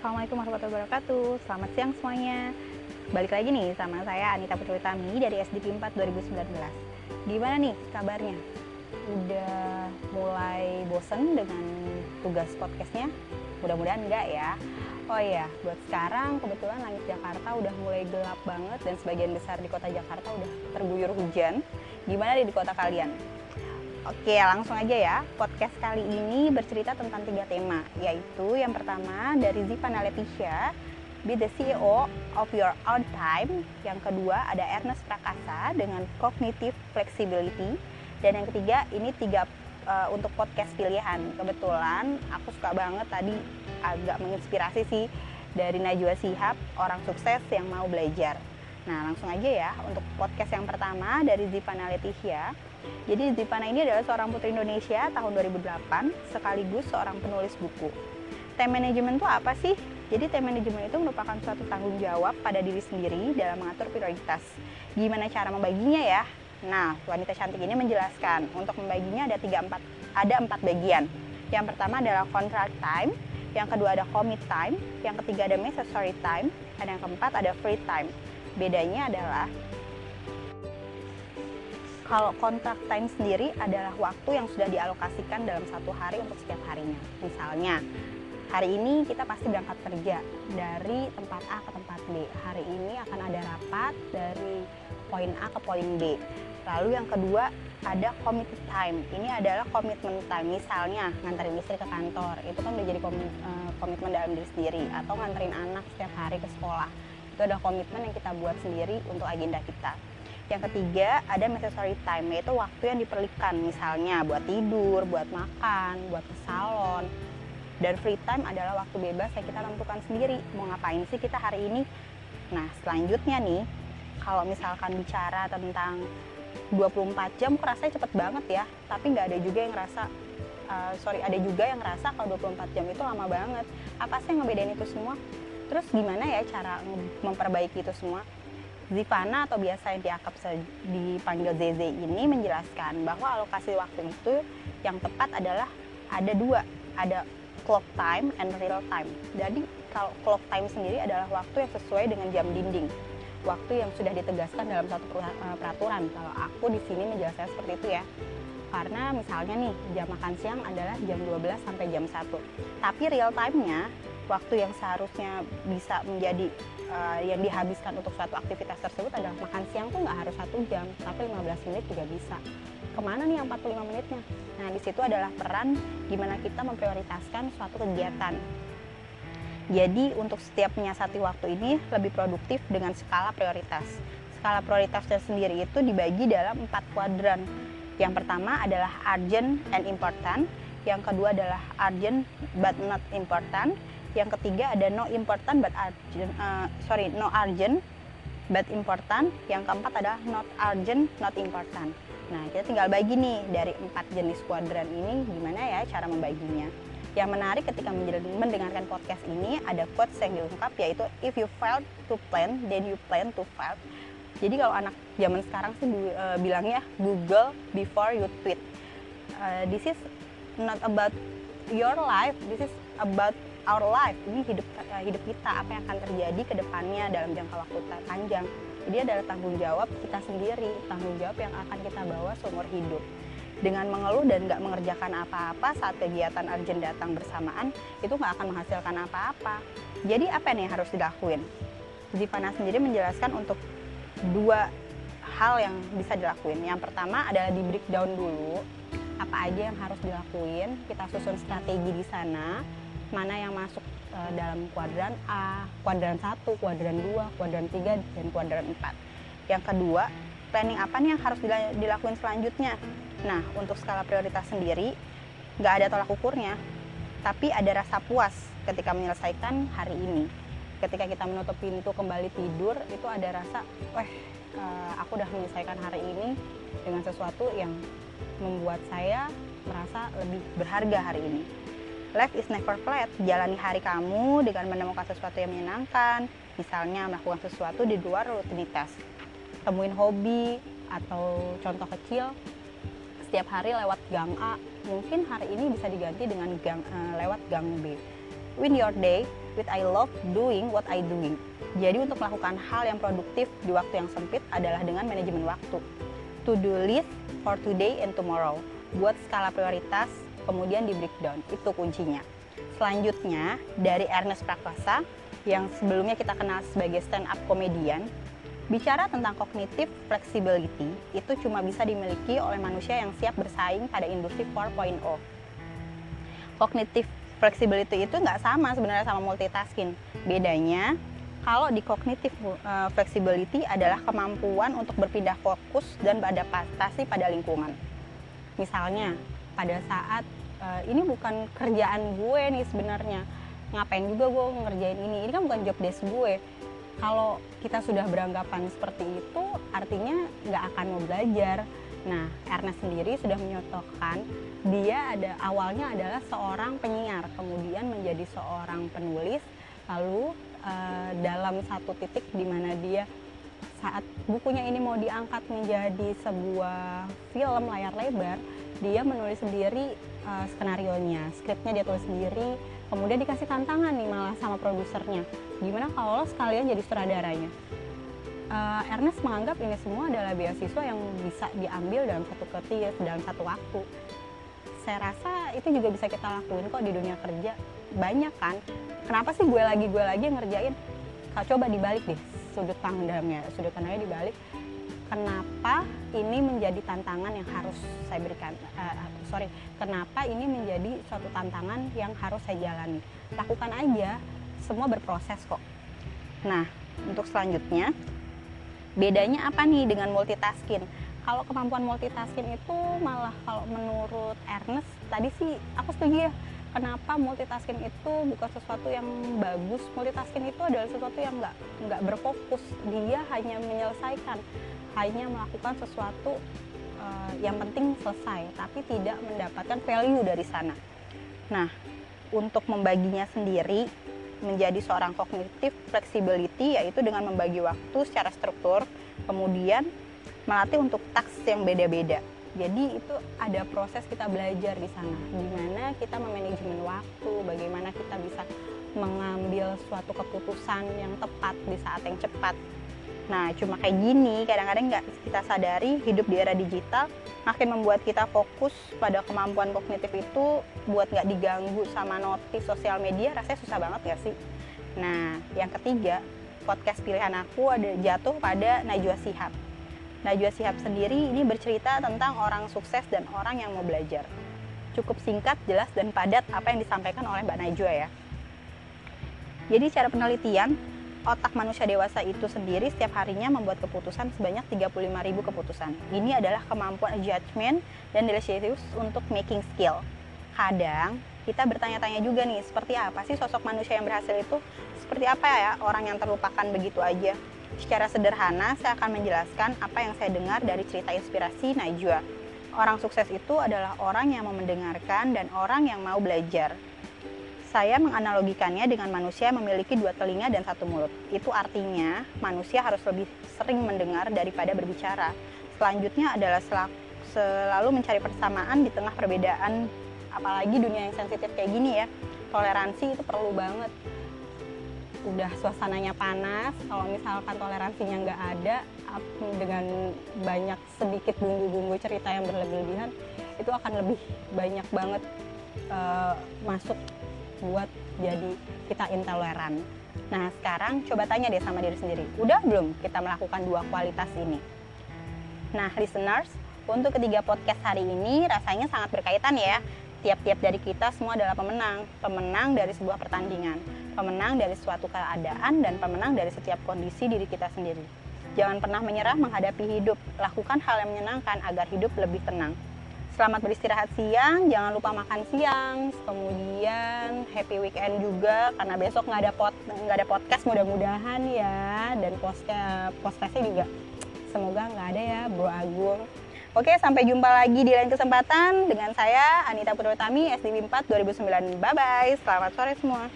Assalamualaikum warahmatullahi wabarakatuh Selamat siang semuanya Balik lagi nih sama saya Anita Putri Tami dari SDP 4 2019 Gimana nih kabarnya? Udah mulai bosen dengan tugas podcastnya? Mudah-mudahan enggak ya Oh iya, buat sekarang kebetulan langit Jakarta udah mulai gelap banget Dan sebagian besar di kota Jakarta udah terguyur hujan Gimana di kota kalian? Oke, langsung aja ya. Podcast kali ini bercerita tentang tiga tema, yaitu yang pertama dari Zivana Leticia, Be the CEO of Your Own Time. Yang kedua ada Ernest Prakasa dengan Cognitive Flexibility. Dan yang ketiga ini tiga uh, untuk podcast pilihan. Kebetulan aku suka banget tadi agak menginspirasi sih dari Najwa Sihab, orang sukses yang mau belajar. Nah, langsung aja ya untuk podcast yang pertama dari Zivana Leticia jadi Zipana ini adalah seorang putri Indonesia tahun 2008 sekaligus seorang penulis buku. Time management itu apa sih? Jadi time management itu merupakan suatu tanggung jawab pada diri sendiri dalam mengatur prioritas. Gimana cara membaginya ya? Nah, wanita cantik ini menjelaskan untuk membaginya ada tiga empat ada empat bagian. Yang pertama adalah contract time, yang kedua ada commit time, yang ketiga ada necessary time, dan yang keempat ada free time. Bedanya adalah kalau kontrak time sendiri adalah waktu yang sudah dialokasikan dalam satu hari untuk setiap harinya. Misalnya, hari ini kita pasti berangkat kerja dari tempat A ke tempat B. Hari ini akan ada rapat dari poin A ke poin B. Lalu yang kedua ada committed time. Ini adalah komitmen time. Misalnya nganterin istri ke kantor, itu kan menjadi eh, komitmen dalam diri sendiri. Atau nganterin anak setiap hari ke sekolah. Itu adalah komitmen yang kita buat sendiri untuk agenda kita. Yang ketiga, ada necessary time, yaitu waktu yang diperlukan, misalnya buat tidur, buat makan, buat ke salon. Dan free time adalah waktu bebas yang kita tentukan sendiri. Mau ngapain sih kita hari ini? Nah, selanjutnya nih, kalau misalkan bicara tentang 24 jam, rasanya cepet banget ya. Tapi nggak ada juga yang ngerasa, uh, sorry, ada juga yang ngerasa kalau 24 jam itu lama banget. Apa sih yang ngebedain itu semua? Terus gimana ya cara memperbaiki itu semua? Zivana atau biasa yang diakap dipanggil ZZ ini menjelaskan bahwa alokasi waktu itu yang tepat adalah ada dua, ada clock time and real time. Jadi kalau clock time sendiri adalah waktu yang sesuai dengan jam dinding, waktu yang sudah ditegaskan dalam satu eh, peraturan. Kalau aku di sini menjelaskan seperti itu ya. Karena misalnya nih jam makan siang adalah jam 12 sampai jam 1. Tapi real time-nya waktu yang seharusnya bisa menjadi uh, yang dihabiskan untuk suatu aktivitas tersebut adalah makan siang tuh nggak harus satu jam tapi 15 menit juga bisa. Ke mana nih yang 45 menitnya? Nah di situ adalah peran gimana kita memprioritaskan suatu kegiatan. Jadi untuk setiap menyiasati waktu ini lebih produktif dengan skala prioritas. Skala prioritasnya sendiri itu dibagi dalam empat kuadran. Yang pertama adalah urgent and important yang kedua adalah urgent but not important yang ketiga ada no important but urgent uh, sorry no urgent but important. Yang keempat adalah not urgent not important. Nah kita tinggal bagi nih dari empat jenis kuadran ini gimana ya cara membaginya? Yang menarik ketika mendengarkan podcast ini ada quotes yang diungkap yaitu if you fail to plan then you plan to fail. Jadi kalau anak zaman sekarang sih uh, bilangnya Google before you tweet uh, this is not about your life this is about our life ini hidup uh, hidup kita apa yang akan terjadi ke depannya dalam jangka waktu panjang. Jadi adalah tanggung jawab kita sendiri tanggung jawab yang akan kita bawa seumur hidup. Dengan mengeluh dan nggak mengerjakan apa-apa saat kegiatan urgent datang bersamaan itu nggak akan menghasilkan apa-apa. Jadi apa nih yang harus dilakuin? Zivana sendiri menjelaskan untuk dua hal yang bisa dilakuin. Yang pertama adalah di breakdown dulu apa aja yang harus dilakuin kita susun strategi di sana mana yang masuk uh, dalam kuadran A, kuadran 1, kuadran 2, kuadran 3, dan kuadran 4. Yang kedua, planning apa nih yang harus dilakukan selanjutnya? Nah, untuk skala prioritas sendiri, nggak ada tolak ukurnya, tapi ada rasa puas ketika menyelesaikan hari ini. Ketika kita menutup pintu kembali tidur, itu ada rasa, wah, uh, aku udah menyelesaikan hari ini dengan sesuatu yang membuat saya merasa lebih berharga hari ini. Life is never flat. Jalani hari kamu dengan menemukan sesuatu yang menyenangkan, misalnya melakukan sesuatu di luar rutinitas. Temuin hobi atau contoh kecil setiap hari lewat gang A, mungkin hari ini bisa diganti dengan gang uh, lewat gang B. Win your day with I love doing what I doing. Jadi untuk melakukan hal yang produktif di waktu yang sempit adalah dengan manajemen waktu. To do list for today and tomorrow. Buat skala prioritas, kemudian di breakdown. Itu kuncinya. Selanjutnya dari Ernest Prakasa yang sebelumnya kita kenal sebagai stand up comedian, bicara tentang cognitive flexibility itu cuma bisa dimiliki oleh manusia yang siap bersaing pada industri 4.0. Cognitive flexibility itu nggak sama sebenarnya sama multitasking. Bedanya kalau di cognitive uh, flexibility adalah kemampuan untuk berpindah fokus dan beradaptasi pada lingkungan. Misalnya, pada saat uh, ini bukan kerjaan gue nih sebenarnya, ngapain juga gue ngerjain ini? Ini kan bukan job desk gue. Kalau kita sudah beranggapan seperti itu, artinya nggak akan mau belajar. Nah, Ernest sendiri sudah menyotokkan dia ada awalnya adalah seorang penyiar, kemudian menjadi seorang penulis, lalu uh, dalam satu titik di mana dia saat bukunya ini mau diangkat menjadi sebuah film layar lebar, dia menulis sendiri uh, skenario nya, skripnya dia tulis sendiri, kemudian dikasih tantangan nih malah sama produsernya, gimana kalau sekalian jadi sutradaranya? Uh, Ernest menganggap ini semua adalah beasiswa yang bisa diambil dalam satu ketika, dalam satu waktu. Saya rasa itu juga bisa kita lakuin kok di dunia kerja. Banyak kan? Kenapa sih gue lagi gue lagi ngerjain? Kau coba dibalik deh sudut pandangnya sudut pandangnya dibalik kenapa ini menjadi tantangan yang harus saya berikan uh, sorry kenapa ini menjadi suatu tantangan yang harus saya jalani? Lakukan aja semua berproses kok. Nah untuk selanjutnya bedanya apa nih dengan multitasking? Kalau kemampuan multitasking itu malah kalau menurut Ernest tadi sih aku setuju ya kenapa multitasking itu bukan sesuatu yang bagus? Multitasking itu adalah sesuatu yang nggak nggak berfokus. Dia hanya menyelesaikan hanya melakukan sesuatu uh, yang penting selesai tapi tidak mendapatkan value dari sana. Nah untuk membaginya sendiri menjadi seorang kognitif flexibility yaitu dengan membagi waktu secara struktur kemudian melatih untuk taks yang beda-beda. Jadi itu ada proses kita belajar di sana. Gimana kita memanajemen waktu bagaimana kita bisa mengambil suatu keputusan yang tepat di saat yang cepat nah cuma kayak gini kadang-kadang nggak kita sadari hidup di era digital makin membuat kita fokus pada kemampuan kognitif itu buat nggak diganggu sama notis sosial media rasanya susah banget ya sih nah yang ketiga podcast pilihan aku ada jatuh pada Najwa Sihab Najwa Sihab sendiri ini bercerita tentang orang sukses dan orang yang mau belajar. Cukup singkat, jelas, dan padat apa yang disampaikan oleh Mbak Najwa ya. Jadi cara penelitian, otak manusia dewasa itu sendiri setiap harinya membuat keputusan sebanyak 35.000 keputusan. Ini adalah kemampuan judgment dan delicious untuk making skill. Kadang kita bertanya-tanya juga nih, seperti apa sih sosok manusia yang berhasil itu? Seperti apa ya orang yang terlupakan begitu aja? Secara sederhana, saya akan menjelaskan apa yang saya dengar dari cerita inspirasi Najwa. Orang sukses itu adalah orang yang mau mendengarkan dan orang yang mau belajar. Saya menganalogikannya dengan manusia yang memiliki dua telinga dan satu mulut. Itu artinya manusia harus lebih sering mendengar daripada berbicara. Selanjutnya adalah selalu mencari persamaan di tengah perbedaan, apalagi dunia yang sensitif kayak gini ya. Toleransi itu perlu banget udah suasananya panas kalau misalkan toleransinya nggak ada dengan banyak sedikit bumbu-bumbu cerita yang berlebihan itu akan lebih banyak banget uh, masuk buat jadi kita intoleran. Nah sekarang coba tanya deh sama diri sendiri udah belum kita melakukan dua kualitas ini? Nah listeners untuk ketiga podcast hari ini rasanya sangat berkaitan ya. Tiap-tiap dari kita semua adalah pemenang. Pemenang dari sebuah pertandingan pemenang dari suatu keadaan dan pemenang dari setiap kondisi diri kita sendiri. Jangan pernah menyerah menghadapi hidup. Lakukan hal yang menyenangkan agar hidup lebih tenang selamat beristirahat siang jangan lupa makan siang kemudian happy weekend juga karena besok nggak ada pot nggak ada podcast mudah-mudahan ya dan podcast podcastnya juga semoga nggak ada ya Bro Agung Oke, sampai jumpa lagi di lain kesempatan dengan saya Anita Purwotami, SDB 4 2009. Bye-bye, selamat sore semua.